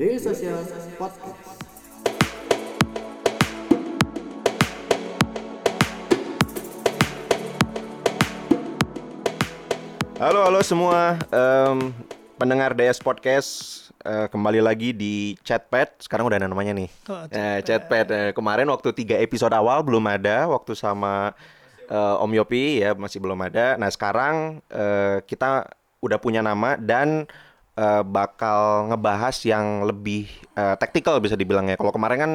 Daily Social Podcast. Halo halo semua Em, pendengar DS Podcast. Eh, kembali lagi di Chatpad. Sekarang udah ada namanya nih. Oh, Eh, Chatpad. Eh, kemarin waktu tiga episode awal belum ada waktu sama eh, Om Yopi ya masih belum ada. Nah sekarang eh, kita udah punya nama dan eh, bakal ngebahas yang lebih eh, tactical bisa dibilang ya kalau kemarin kan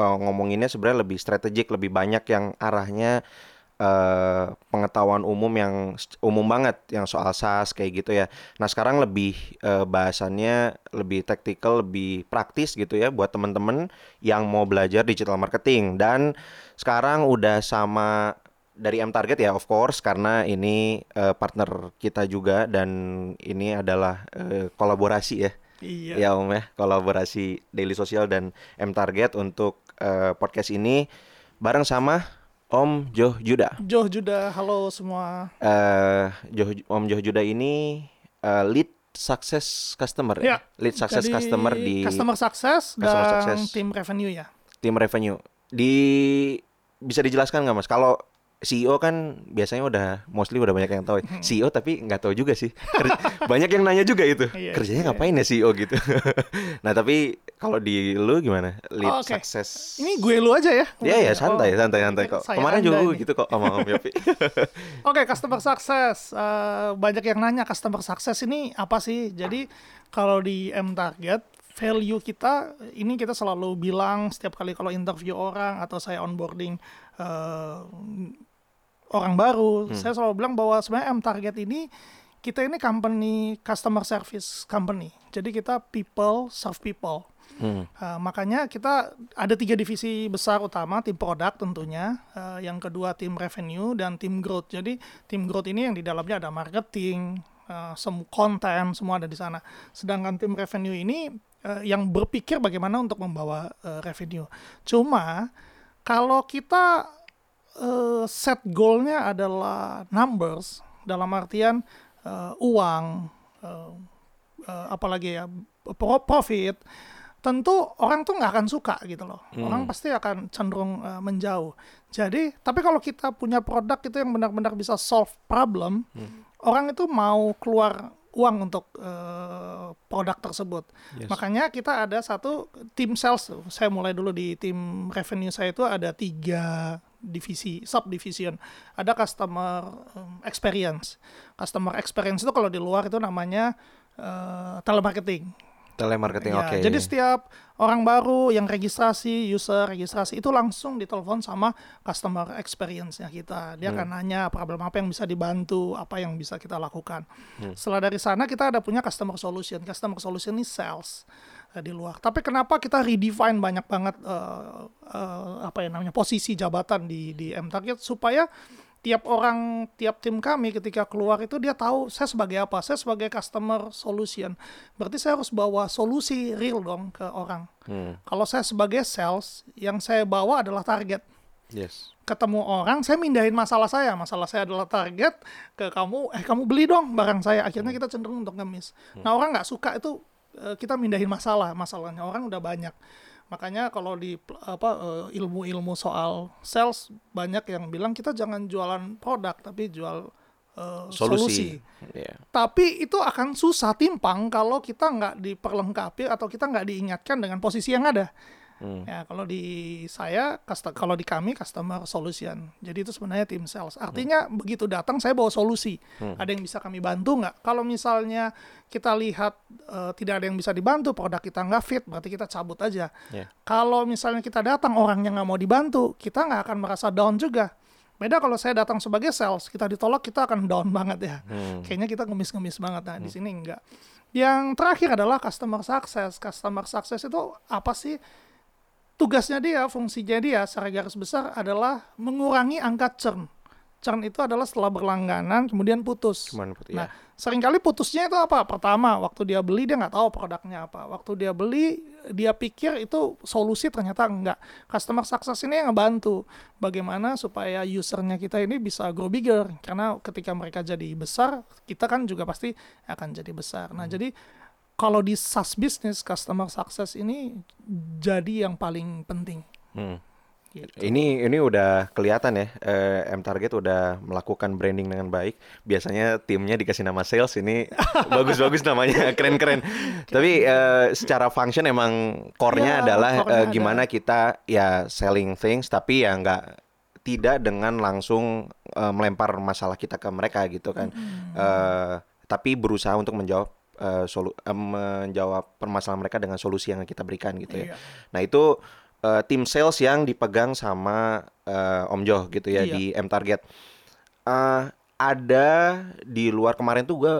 eh, ngomonginnya sebenarnya lebih strategik lebih banyak yang arahnya eh, pengetahuan umum yang umum banget yang soal SaaS kayak gitu ya. Nah, sekarang lebih eh, bahasannya lebih tactical, lebih praktis gitu ya buat temen-temen yang mau belajar digital marketing dan sekarang udah sama dari M Target ya of course karena ini eh, partner kita juga dan ini adalah eh, kolaborasi ya. Iya. Ya Om ya, kolaborasi Daily Social dan M Target untuk eh, podcast ini bareng sama Om Joh Juda. Joh Juda, halo semua. eh Joh, Om Joh Juda ini eh, lead success customer ya. Ya, Lead success Jadi, customer di customer success Customer dan success. tim revenue ya. tim revenue. Di bisa dijelaskan nggak Mas? Kalau CEO kan biasanya udah mostly udah banyak yang tahu. ya. CEO tapi nggak tahu juga sih. Banyak yang nanya juga itu. Iya, Kerjanya iya. ngapain ya CEO gitu. nah, tapi kalau di lu gimana? Lead Oh, oke. success. Ini gue lu aja ya. Iya ya Oh, santai santai santai kok. Kemarin juga nih. gitu kok sama Om Yopi. Oke, customer success. Eh, banyak yang nanya customer success ini apa sih? Jadi kalau di M Target value kita ini kita selalu bilang setiap kali kalau interview orang atau saya onboarding eh, orang baru, saya selalu bilang bahwa sebenarnya M Target ini kita ini company customer service company. Jadi kita people serve people. Hmm. Uh, makanya kita ada tiga divisi besar utama, tim produk tentunya, uh, yang kedua tim revenue dan tim growth. Jadi tim growth ini yang di dalamnya ada marketing, uh, sem konten semua ada di sana. Sedangkan tim revenue ini uh, yang berpikir bagaimana untuk membawa uh, revenue. Cuma kalau kita uh, set goalnya adalah numbers dalam artian uh, uang, uh, uh, apalagi ya pro- profit tentu orang tuh nggak akan suka gitu loh. Orang pasti akan cenderung uh, menjauh. Jadi tapi kalau kita punya produk itu yang benar-benar bisa solve problem orang itu mau keluar uang untuk uh, produk tersebut. Yes. makanya kita ada satu tim sales saya mulai dulu di tim revenue saya itu ada tiga divisi subdivision ada customer um, experience customer experience itu kalau di luar itu namanya uh, telemarketing Telemarketing Ya, oke. Jadi setiap orang baru yang registrasi, user registrasi itu langsung ditelepon sama customer experience-nya kita. Dia akan nanya problem apa yang bisa dibantu, apa yang bisa kita lakukan. Setelah dari sana kita ada punya customer solution. Customer solution ini sales di luar. Tapi kenapa kita redefine banyak banget eh, eh, apa ya namanya posisi jabatan di di M Target supaya tiap orang, tiap tim kami ketika keluar itu dia tahu saya sebagai apa. Saya sebagai customer solution. Berarti saya harus bawa solusi real dong ke orang. Hmm. Kalau saya sebagai sales, yang saya bawa adalah target. Yes. Ketemu orang, saya mindahin masalah saya. Masalah saya adalah target ke kamu, eh kamu beli dong barang saya. Akhirnya kita cenderung untuk ngemis. Nah orang nggak suka itu eh, kita mindahin masalah. Masalahnya orang udah banyak. Makanya kalau di apa eh, ilmu-ilmu soal sales banyak yang bilang kita jangan jualan produk tapi jual eh, Solusi. solusi. Iya. Tapi itu akan susah timpang kalau kita nggak diperlengkapi atau kita nggak diingatkan dengan posisi yang ada. Hmm. Ya, kalau di saya, kalau di kami customer solution. Jadi itu sebenarnya tim sales. Artinya begitu datang saya bawa solusi. Ada yang bisa kami bantu nggak? Kalau misalnya kita lihat eh, tidak ada yang bisa dibantu, produk kita nggak fit, berarti kita cabut aja. Ya. Kalau misalnya kita datang orang yang nggak mau dibantu, kita nggak akan merasa down juga. Beda kalau saya datang sebagai sales, kita ditolak kita akan down banget ya. Hmm. Kayaknya kita ngemis-ngemis banget. Nah, di sini enggak. Yang terakhir adalah customer success. Customer success itu apa sih? Tugasnya dia, fungsinya dia secara garis besar adalah mengurangi angka churn. Churn itu adalah setelah berlangganan kemudian putus. Cuman Nah, ya. sering kali putusnya itu apa? Pertama, waktu dia beli dia nggak tahu produknya apa. Waktu dia beli, dia pikir itu solusi ternyata enggak. Customer success ini yang ngebantu bagaimana supaya usernya kita ini bisa grow bigger. Karena ketika mereka jadi besar, kita kan juga pasti akan jadi besar. Nah, jadi kalau di SaaS business customer success ini jadi yang paling penting. Hmm. Gitu. Ini ini udah kelihatan ya, eh, M Target udah melakukan branding dengan baik. Biasanya timnya dikasih nama sales, ini bagus-bagus namanya, keren-keren. Tapi eh, secara function emang core-nya Iya, adalah core-nya eh, ada. gimana kita ya selling things, tapi ya nggak tidak dengan langsung eh, melempar masalah kita ke mereka gitu kan. Eh, tapi berusaha untuk menjawab eh, solu eh, menjawab permasalahan mereka dengan solusi yang kita berikan gitu ya. Iya. Nah itu eh, tim sales yang dipegang sama eh, Om Joh gitu ya Iya. di M Target. Eh, ada di luar kemarin tuh gue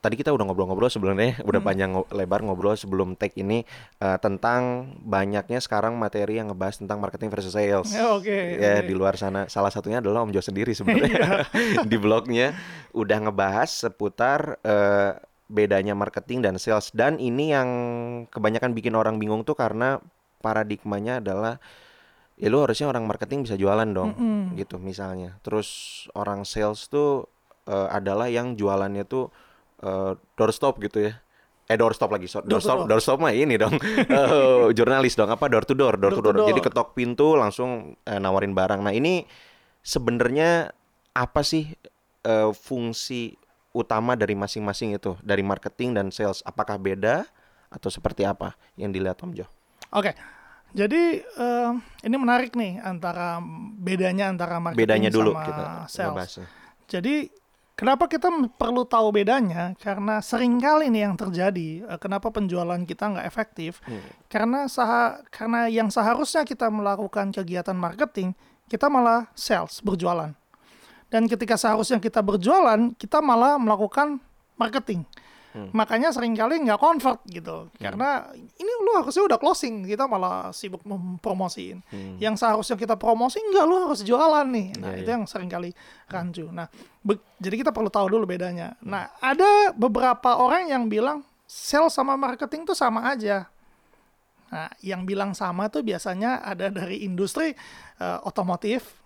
tadi kita udah ngobrol-ngobrol sebelumnya udah Hmm. panjang ngo- lebar ngobrol sebelum take ini eh, tentang banyaknya sekarang materi yang ngebahas tentang marketing versus sales. Oke, Ya oke. di luar sana salah satunya adalah Om Joh sendiri sebenarnya di blognya udah ngebahas seputar eh, bedanya marketing dan sales. Dan ini yang kebanyakan bikin orang bingung tuh karena paradigmanya adalah ya lu harusnya orang marketing bisa jualan dong Mm-mm. gitu misalnya. Terus orang sales tuh eh, adalah yang jualannya tuh eh, doorstop gitu ya. Eh doorstop lagi so, Door to doorstop door. doorstop mah ini dong. Eh, jurnalis dong apa? Door to door door, to Door to door. Jadi door. ketok pintu langsung eh, nawarin barang. Nah ini sebenarnya apa sih eh, fungsi utama dari masing-masing itu dari marketing dan sales apakah beda atau seperti apa yang dilihat Om Jo Oke. Jadi eh, ini menarik nih antara bedanya antara marketing bedanya dulu sama kita sales. ngebahasnya. Jadi kenapa kita perlu tahu bedanya? Karena sering kali nih yang terjadi. eh, kenapa penjualan kita nggak efektif? Hmm. Karena saha, karena yang seharusnya kita melakukan kegiatan marketing, kita malah sales berjualan. Dan ketika seharusnya kita berjualan, kita malah melakukan marketing. Hmm. Makanya sering kali nggak convert gitu. Karena ini lu harusnya udah closing, kita malah sibuk mempromosiin. Hmm. Yang seharusnya kita promosi enggak lu harus jualan nih. Nah, Iya, itu iya. yang sering kali rancu. Nah, jadi kita perlu tahu dulu bedanya. Nah, ada beberapa orang yang bilang sales sama marketing tuh sama aja. Nah, yang bilang sama tuh biasanya ada dari industri eh, otomotif.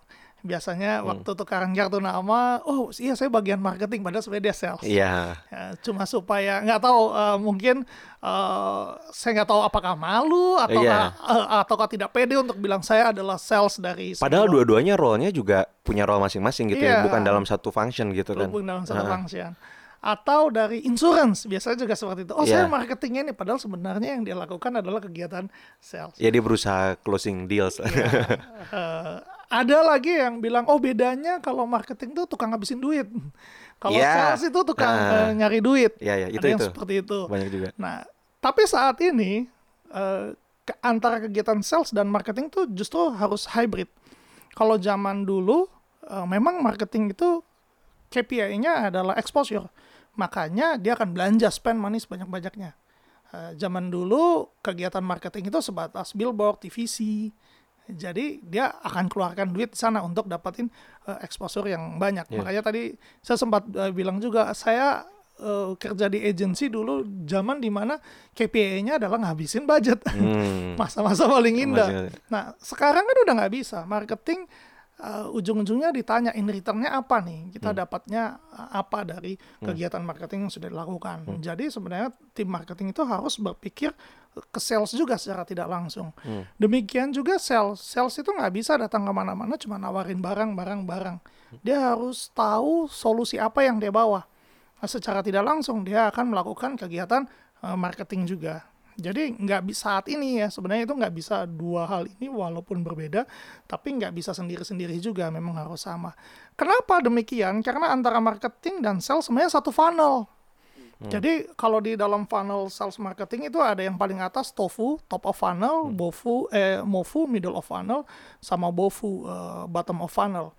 Biasanya Hmm. waktu tukaran kartu nama, oh iya saya bagian marketing, padahal sebenarnya dia sales. Iya. Ya, cuma supaya nggak tahu eh, mungkin eh, saya nggak tahu apakah malu atau Iya. ataukah tidak pede untuk bilang saya adalah sales dari Padahal dua-duanya role-nya juga punya role masing-masing gitu ya, Iya. bukan dalam satu function gitu kan. berhubung dalam satu Heeh. function. Atau dari insurance biasanya juga seperti itu. Oh Iya. saya marketingnya ini padahal sebenarnya yang dia lakukan adalah kegiatan sales. Ya dia berusaha closing deals. Eh, ada lagi yang bilang oh bedanya kalau marketing tuh tukang ngabisin duit. Kalau Iya. sales itu tukang Ah. eh, nyari duit. Iya, iya, itu- ada yang itu. seperti itu. Banyak juga. Nah, tapi saat ini ke- antara kegiatan sales dan marketing tuh justru harus hybrid. Kalau zaman dulu eh, memang marketing itu KPI-nya adalah exposure. Makanya dia akan belanja spend money sebanyak-banyaknya. Eh, zaman dulu kegiatan marketing itu sebatas billboard, TVC. Jadi dia akan keluarkan duit di sana untuk dapatin eh, exposure yang banyak. Iya. Makanya tadi saya sempat eh, bilang juga saya eh, kerja di agency dulu zaman di mana KPI-nya adalah ngabisin budget. Hmm. Masa-masa paling indah. Nah, sekarang kan udah nggak bisa. Marketing uh, ujung-ujungnya ditanya in returnnya apa nih? Kita Hmm. dapatnya uh, apa dari kegiatan marketing yang sudah dilakukan. Hmm. Jadi sebenarnya tim marketing itu harus berpikir ke sales juga secara tidak langsung. Hmm. Demikian juga sales. Sales itu nggak bisa datang ke mana-mana cuma nawarin barang, barang, barang. Dia harus tahu solusi apa yang dia bawa. Nah, secara tidak langsung dia akan melakukan kegiatan uh, marketing juga. Jadi nggak bisa saat ini ya sebenarnya itu nggak bisa dua hal ini walaupun berbeda, tapi nggak bisa sendiri-sendiri juga memang harus sama. Kenapa demikian? Karena antara marketing dan sales sebenarnya satu funnel. Jadi kalau di dalam funnel sales marketing itu ada yang paling atas tofu top of funnel, bofu eh mofu middle of funnel, sama bofu eh, bottom of funnel.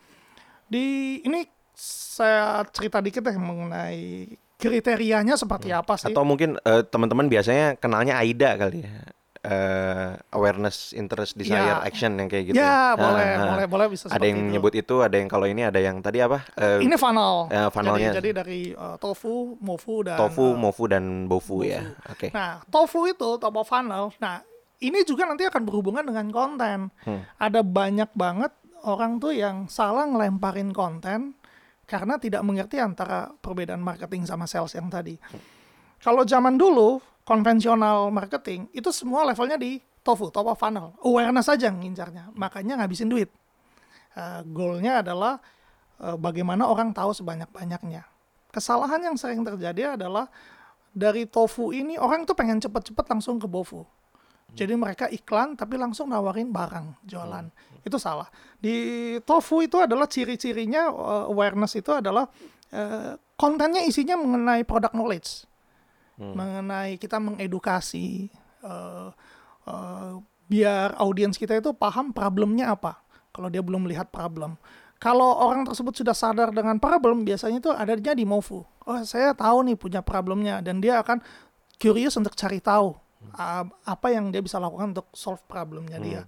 Di ini saya cerita dikit deh mengenai kriterianya seperti apa sih? Atau mungkin eh, teman-teman biasanya kenalnya AIDA kali ya. Eh, awareness, interest, desire, Ya. action yang kayak gitu. ya, boleh, Ah, ah. boleh, boleh bisa Ada yang itu. nyebut itu, ada yang kalau ini ada yang tadi apa? Eh, ini funnel. eh, funnelnya. Jadi, jadi dari uh, tofu, mofu dan tofu, uh, mofu dan bofu ya. Oke. Nah, tofu itu top of funnel. Nah, ini juga nanti akan berhubungan dengan konten. Hmm. Ada banyak banget orang tuh yang salah ngelemparin konten karena tidak mengerti antara perbedaan marketing sama sales yang tadi. Kalau zaman dulu konvensional marketing itu semua levelnya di TOFU, top of funnel. Awareness aja yang ngincarnya. Makanya ngabisin duit. Uh, goalnya adalah uh, bagaimana orang tahu sebanyak-banyaknya. Kesalahan yang sering terjadi adalah dari TOFU ini orang tuh pengen cepet-cepet langsung ke BOFU. Jadi mereka iklan tapi langsung nawarin barang jualan. Itu salah. Di TOFU itu adalah ciri-cirinya uh, awareness itu adalah uh, kontennya isinya mengenai product knowledge. Mengenai kita mengedukasi uh, uh, biar audiens kita itu paham problemnya apa. Kalau dia belum melihat problem. Kalau orang tersebut sudah sadar dengan problem, biasanya itu adanya di MOFU. Oh, saya tahu nih punya problemnya dan dia akan curious untuk cari tahu uh, apa yang dia bisa lakukan untuk solve problemnya dia.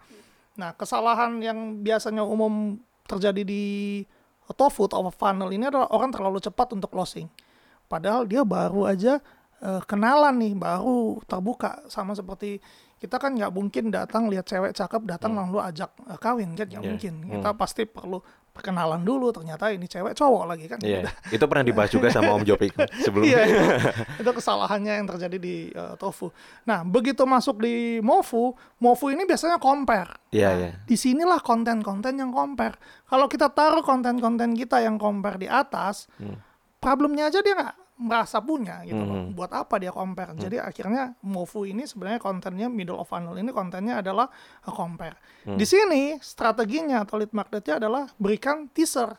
Nah, kesalahan yang biasanya umum terjadi di TOFU atau funnel ini adalah orang terlalu cepat untuk closing. Padahal dia baru aja uh, kenalan nih, baru terbuka sama seperti kita kan nggak mungkin datang lihat cewek cakep datang lalu ajak uh, kawin kan nggak Yeah. mungkin. Kita pasti perlu perkenalan dulu. Ternyata ini cewek cowok lagi kan. Iya, Udah. itu pernah dibahas juga sama Om Jopik sebelumnya. Iya, itu, itu kesalahannya yang terjadi di uh, TOFU. Nah, begitu masuk di MOFU, MOFU ini biasanya compare. Iya, Nah, iya. Di sinilah konten-konten yang compare. Kalau kita taruh konten-konten kita yang compare di atas, Hmm. problemnya aja dia nggak merasa punya gitu loh. Hmm. Buat apa dia compare? Jadi akhirnya MOFU ini sebenarnya kontennya middle of funnel ini kontennya adalah uh, compare. Hmm. Di sini strateginya atau lead magnetnya adalah berikan teaser.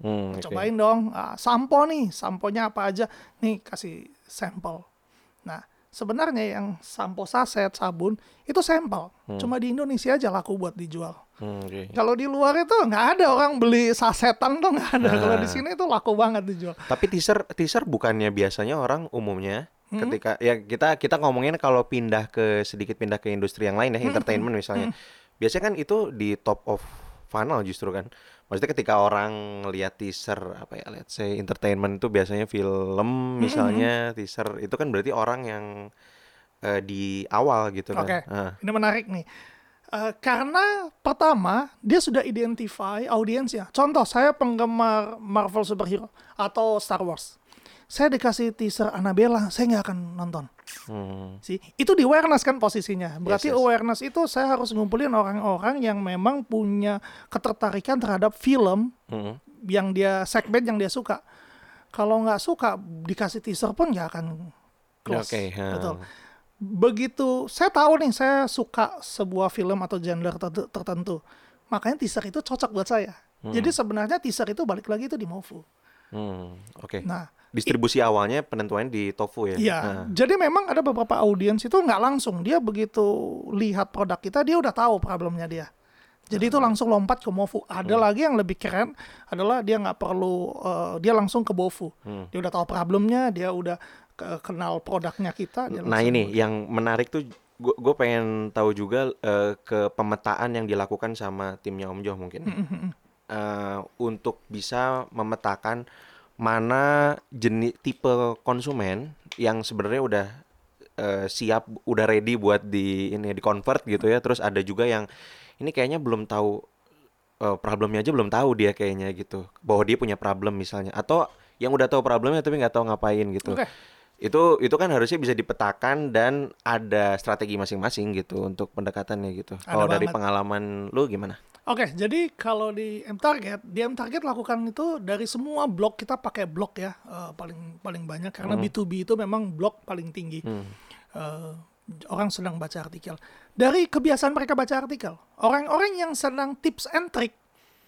Oke. Cobain dong, ah, sampo nih, samponya apa aja. Nih kasih sampel. Nah, sebenarnya yang sampo saset, sabun, itu sampel. Cuma di Indonesia aja laku buat dijual. Hmm, oke. Kalau di luar itu nggak ada orang beli sasetan tuh nggak ada. Kalau di Nah. sini itu laku banget dijual. Tapi teaser teaser bukannya biasanya orang umumnya Hmm. ketika ya kita kita ngomongin kalau pindah ke sedikit pindah ke industri yang lain ya Hmm, entertainment misalnya. Biasanya kan itu di top of funnel justru kan. Maksudnya ketika orang lihat teaser apa ya let's say entertainment itu biasanya film Hmm, misalnya teaser itu kan berarti orang yang eh, di awal gitu kan. Oke, Ah, ini menarik nih. Eh, karena pertama dia sudah identify audiensnya. Contoh saya penggemar Marvel superhero atau Star Wars. Saya dikasih teaser Annabella, saya nggak akan nonton. hmm, sih itu di awareness kan posisinya berarti Yes, yes. awareness itu saya harus ngumpulin orang-orang yang memang punya ketertarikan terhadap film hmm, yang dia segmen yang dia suka kalau nggak suka dikasih teaser pun nggak akan close Oke, ha. betul begitu saya tahu nih saya suka sebuah film atau genre tertentu- tertentu makanya teaser itu cocok buat saya jadi sebenarnya teaser itu balik lagi itu di Movu hmm, oke. nah Distribusi awalnya penentuannya di Tofu ya. Iya, Ah. jadi memang ada beberapa audiens itu nggak langsung dia begitu lihat produk kita dia udah tahu problemnya dia. Jadi itu langsung lompat ke Movu. Ada lagi yang lebih keren adalah dia nggak perlu eh, dia langsung ke Bovu. Dia udah tahu problemnya, dia udah kenal produknya kita. Nah ini yang menarik tuh gue pengen tahu juga eh, ke pemetaan yang dilakukan sama timnya Om Joh mungkin. Eh, untuk bisa memetakan mana jenis tipe konsumen yang sebenarnya udah eh, siap udah ready buat di ini di convert gitu ya. Terus ada juga yang ini kayaknya belum tahu eh, problemnya aja belum tahu dia kayaknya gitu. Bahwa dia punya problem misalnya. Atau yang udah tahu problemnya tapi nggak tahu ngapain gitu. Oke. Itu itu kan harusnya bisa dipetakan dan ada strategi masing-masing gitu untuk pendekatannya gitu. Kalau dari pengalaman lu gimana? Oke, jadi kalau di M Target, di M Target lakukan itu dari semua blog kita pakai blog ya eh, paling paling banyak karena B2B itu memang blog paling tinggi. Eh, orang sedang baca artikel. Dari kebiasaan mereka baca artikel, orang-orang yang senang tips and trick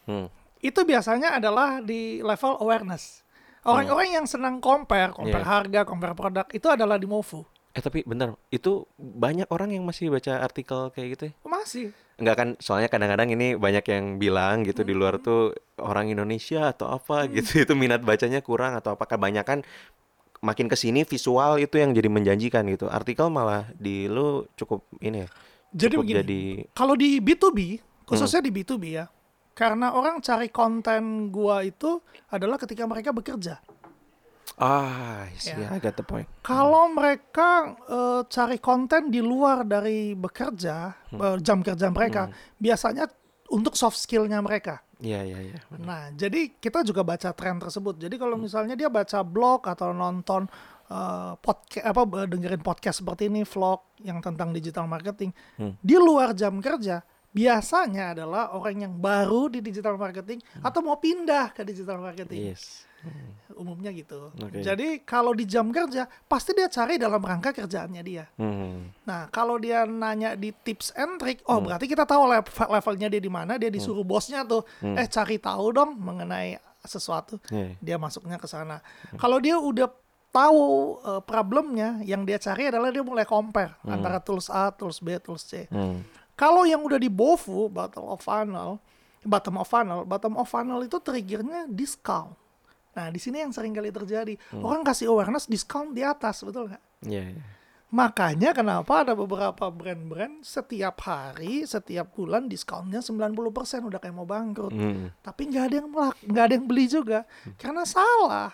Hmm. itu biasanya adalah di level awareness. Orang-orang yang senang compare, compare Iya. harga, compare produk itu adalah di Movu. Eh tapi bentar, itu banyak orang yang masih baca artikel kayak gitu ya? Masih. Enggak kan, soalnya kadang-kadang ini banyak yang bilang gitu di luar tuh orang Indonesia atau apa gitu itu minat bacanya kurang atau apa kebanyakan makin ke sini visual itu yang jadi menjanjikan gitu. Artikel malah di lu cukup ini ya. Jadi begini, jadi kalau di B2B, khususnya di B2B ya, karena orang cari konten gua itu adalah ketika mereka bekerja. ah, I see, Ya. I got the point. Kalau mereka eh, cari konten di luar dari bekerja, eh, jam kerja mereka, biasanya untuk soft skillnya mereka. Iya, iya, iya. Nah, jadi kita juga baca tren tersebut. Jadi kalau misalnya dia baca blog atau nonton podcast apa eh, dengerin podcast seperti ini vlog yang tentang digital marketing Hmm. di luar jam kerja biasanya adalah orang yang baru di digital marketing atau mau pindah ke digital marketing Yes. umumnya gitu Oke. jadi kalau di jam kerja pasti dia cari dalam rangka kerjaannya dia Hmm. Nah, kalau dia nanya di tips and trick, oh berarti kita tahu level levelnya dia di mana, dia disuruh bosnya tuh, eh cari tahu dong mengenai sesuatu. Iya. Dia masuknya ke sana. Kalau dia udah tahu eh, problemnya, yang dia cari adalah dia mulai compare antara tools A, tools B, tools C. Hmm. Kalau yang udah di BOFU, bottom of funnel, bottom of funnel, bottom of funnel itu triggernya discount. Nah, di sini yang sering kali terjadi. Orang kasih awareness discount di atas, betul nggak? Iya, iya. Makanya kenapa ada beberapa brand-brand setiap hari, setiap bulan diskonnya 90% udah kayak mau bangkrut. Hmm. Tapi nggak ada yang melak, nggak ada yang beli juga karena salah.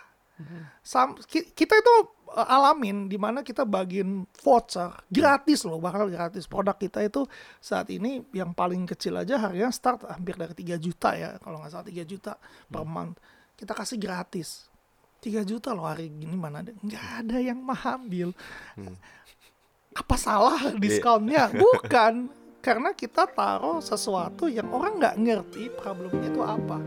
Sam- ki- kita itu alamin di mana kita bagiin voucher gratis loh, bakal gratis. Produk kita itu saat ini yang paling kecil aja harganya start hampir dari 3 juta ya, kalau nggak salah 3 juta per month. Kita kasih gratis. 3 juta loh hari gini mana ada nggak ada yang mau ambil apa salah diskonnya bukan. Karena kita taruh sesuatu yang orang nggak ngerti problemnya itu apa